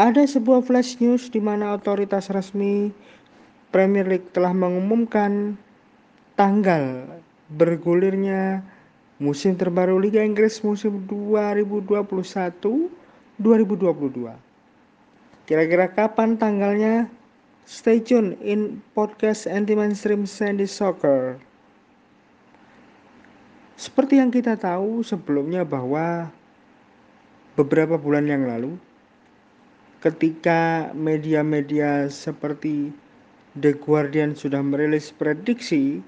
Ada sebuah flash news di mana otoritas resmi Premier League telah mengumumkan tanggal bergulirnya musim terbaru Liga Inggris musim 2021-2022. Kira-kira kapan tanggalnya? Stay tune in podcast anti mainstream Sandy Soccer. Seperti yang kita tahu sebelumnya bahwa beberapa bulan yang lalu ketika media-media seperti The Guardian sudah merilis prediksi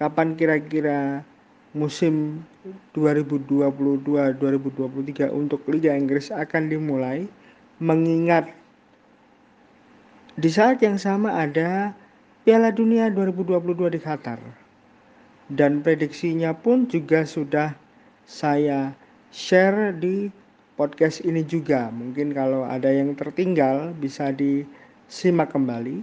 kapan kira-kira musim 2022-2023 untuk Liga Inggris akan dimulai mengingat di saat yang sama ada Piala Dunia 2022 di Qatar. Dan prediksinya pun juga sudah saya share di podcast ini juga. Mungkin kalau ada yang tertinggal bisa disimak kembali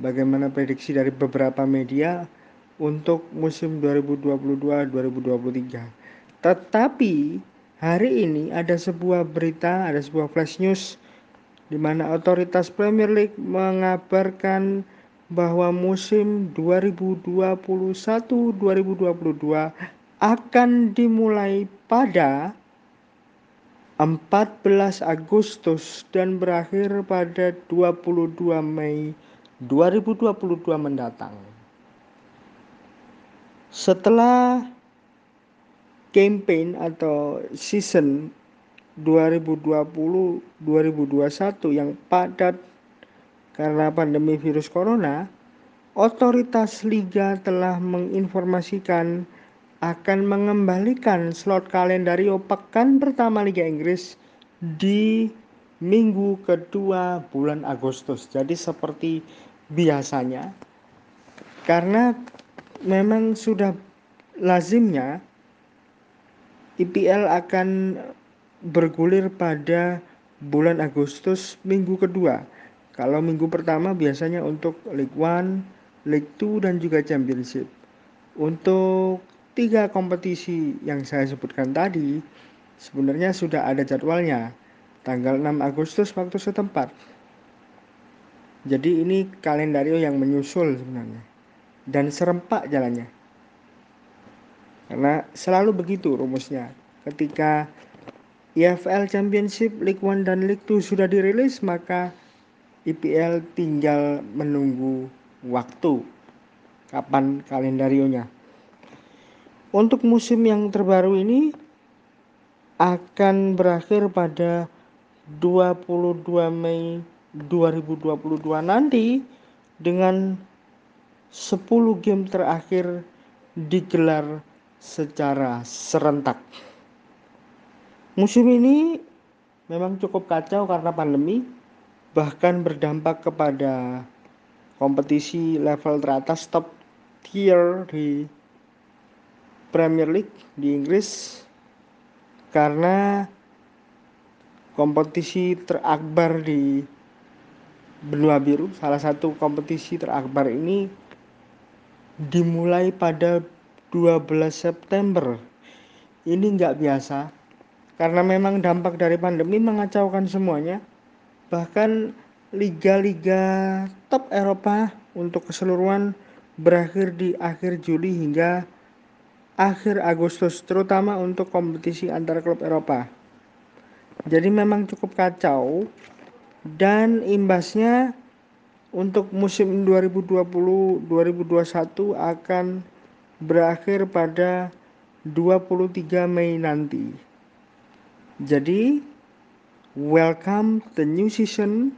bagaimana prediksi dari beberapa media untuk musim 2022-2023. Tetapi hari ini ada sebuah berita, ada sebuah flash news di mana otoritas Premier League mengabarkan bahwa musim 2021-2022 akan dimulai pada 14 Agustus dan berakhir pada 22 Mei 2022 mendatang. Setelah campaign atau season 2020-2021 yang padat karena pandemi virus corona, otoritas liga telah menginformasikan akan mengembalikan slot kalendario pekan pertama Liga Inggris di minggu kedua bulan Agustus. Jadi seperti biasanya karena memang sudah lazimnya IPL akan bergulir pada bulan Agustus minggu kedua. Kalau minggu pertama biasanya untuk League One, League Two dan juga Championship. Untuk tiga kompetisi yang saya sebutkan tadi sebenarnya sudah ada jadwalnya tanggal 6 Agustus waktu setempat. Jadi ini kalendario yang menyusul sebenarnya dan serempak jalannya. Karena selalu begitu rumusnya. Ketika EFL Championship, League One dan League Two sudah dirilis, maka IPL tinggal menunggu waktu kapan kalendarionya. Untuk musim yang terbaru ini akan berakhir pada 22 Mei 2022 nanti dengan 10 game terakhir digelar secara serentak. Musim ini memang cukup kacau karena pandemi bahkan berdampak kepada kompetisi level teratas top tier di Premier League di Inggris karena kompetisi terakbar di benua biru. Salah satu kompetisi terakbar ini dimulai pada 12 September. Ini nggak biasa karena memang dampak dari pandemi mengacaukan semuanya. Bahkan liga-liga top Eropa untuk keseluruhan berakhir di akhir Juli hingga akhir Agustus terutama untuk kompetisi antar klub Eropa. Jadi memang cukup kacau dan imbasnya untuk musim 2020-2021 akan berakhir pada 23 Mei nanti. Jadi welcome the new season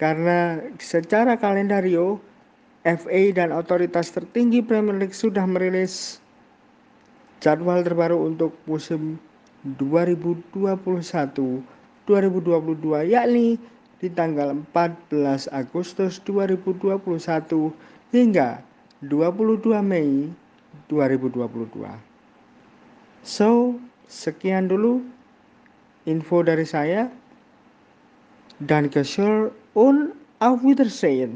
karena secara kalendario FA dan otoritas tertinggi Premier League sudah merilis jadwal terbaru untuk musim 2021-2022 yakni di tanggal 14 Agustus 2021 hingga 22 Mei 2022. So, sekian dulu info dari saya. Dan kesel on Auf Wiedersehen.